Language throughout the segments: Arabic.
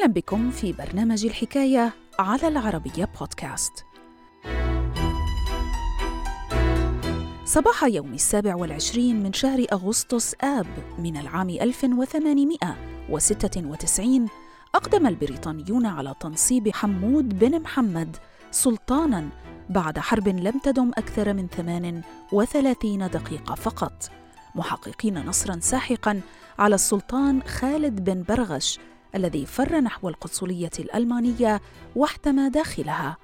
أهلا بكم في برنامج الحكاية على العربية بودكاست. صباح يوم السابع والعشرين من شهر أغسطس آب من العام 1896 أقدم البريطانيون على تنصيب حمود بن محمد سلطاناً بعد حرب لم تدم أكثر من 38 دقيقة فقط محققين نصرا ساحقا على السلطان خالد بن برغش الذي فر نحو القنصلية الألمانية واحتمى داخلها.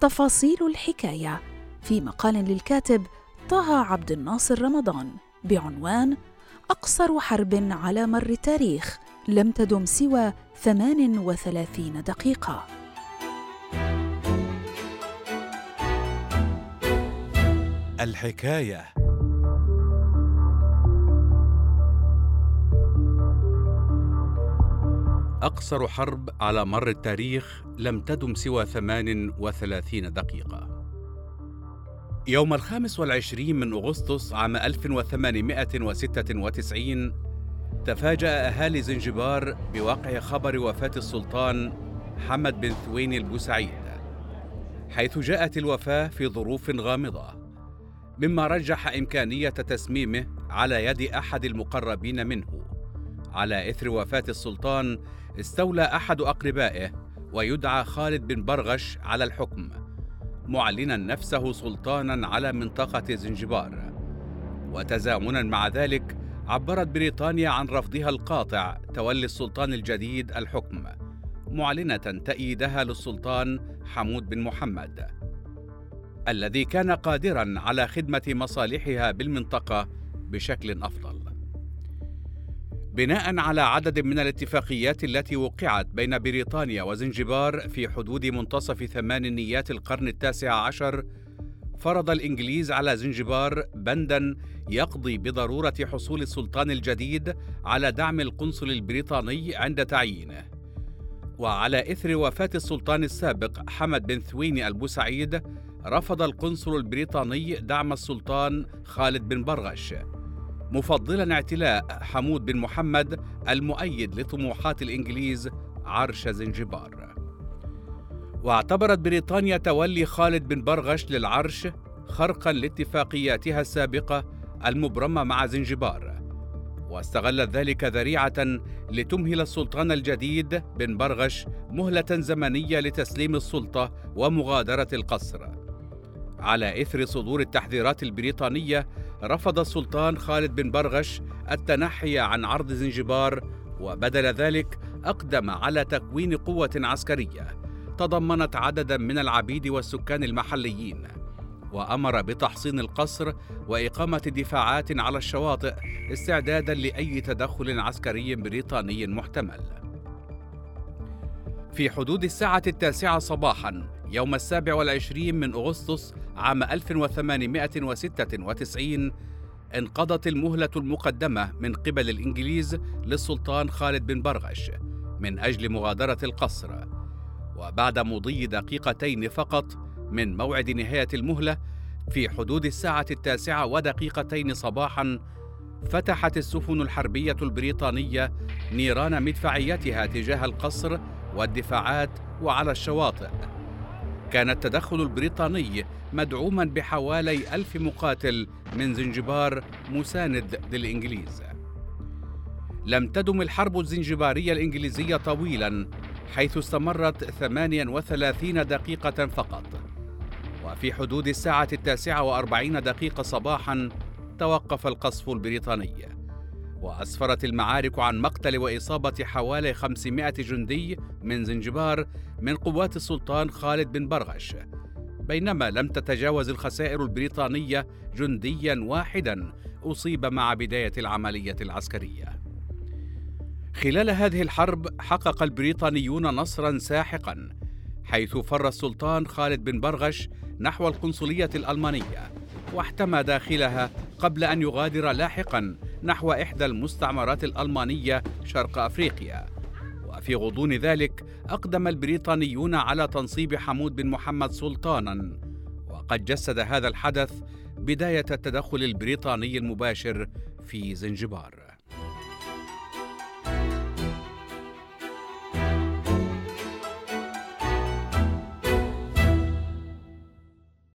تفاصيل الحكاية في مقال للكاتب طه عبد الناصر رمضان بعنوان أقصر حرب على مر التاريخ لم تدم سوى 38 دقيقة. الحكاية. أقصر حرب على مر التاريخ لم تدم سوى 38 دقيقة. يوم الخامس والعشرين من أغسطس عام 1896 تفاجأ أهالي زنجبار بواقع خبر وفاة السلطان حمد بن ثوين البوسعيد حيث جاءت الوفاة في ظروف غامضة مما رجح إمكانية تسميمه على يد أحد المقربين منه على إثر وفاة السلطان استولى أحد أقربائه ويدعى خالد بن برغش على الحكم معلنا نفسه سلطانا على منطقة زنجبار. وتزامنا مع ذلك عبرت بريطانيا عن رفضها القاطع تولي السلطان الجديد الحكم معلنة تأييدها للسلطان حمود بن محمد. الذي كان قادرا على خدمة مصالحها بالمنطقة بشكل أفضل. بناء على عدد من الاتفاقيات التي وقعت بين بريطانيا وزنجبار في حدود منتصف ثمانينيات القرن التاسع عشر فرض الإنجليز على زنجبار بندا يقضي بضرورة حصول السلطان الجديد على دعم القنصل البريطاني عند تعيينه. وعلى إثر وفاة السلطان السابق حمد بن ثويني البوسعيد رفض القنصل البريطاني دعم السلطان خالد بن برغش. مفضلا اعتلاء حمود بن محمد المؤيد لطموحات الإنجليز عرش زنجبار. واعتبرت بريطانيا تولي خالد بن برغش للعرش خرقا لاتفاقياتها السابقة المبرمة مع زنجبار واستغلت ذلك ذريعة لتمهل السلطان الجديد بن برغش مهلة زمنية لتسليم السلطة ومغادرة القصر. على إثر صدور التحذيرات البريطانية رفض السلطان خالد بن برغش التنحي عن عرض زنجبار وبدل ذلك أقدم على تكوين قوة عسكرية. تضمنت عددا من العبيد والسكان المحليين. وأمر بتحصين القصر وإقامة دفاعات على الشواطئ استعدادا لأي تدخل عسكري بريطاني محتمل. في حدود الساعة التاسعة صباحا يوم السابع والعشرين من أغسطس عام 1896 انقضت المهلة المقدمة من قبل الإنجليز للسلطان خالد بن برغش من أجل مغادرة القصر. وبعد مضي دقيقتين فقط من موعد نهاية المهلة في حدود الساعة التاسعة ودقيقتين صباحا فتحت السفن الحربية البريطانية نيران مدفعيتها تجاه القصر والدفاعات وعلى الشواطئ. كان التدخل البريطاني مدعوما بحوالي ألف مقاتل من زنجبار مساند للإنجليز. لم تدم الحرب الزنجبارية الإنجليزية طويلا حيث استمرت 38 دقيقة فقط. وفي حدود الساعة التاسعة وأربعين دقيقة صباحا توقف القصف البريطاني. وأسفرت المعارك عن مقتل وإصابة حوالي 500 جندي من زنجبار من قوات السلطان خالد بن برغش. بينما لم تتجاوز الخسائر البريطانية جنديا واحدا أصيب مع بداية العملية العسكرية. خلال هذه الحرب حقق البريطانيون نصرا ساحقا حيث فر السلطان خالد بن برغش نحو القنصلية الألمانية واحتمى داخلها قبل أن يغادر لاحقا نحو إحدى المستعمرات الألمانية شرق أفريقيا. وفي غضون ذلك أقدم البريطانيون على تنصيب حمود بن محمد سلطانا. وقد جسد هذا الحدث بداية التدخل البريطاني المباشر في زنجبار.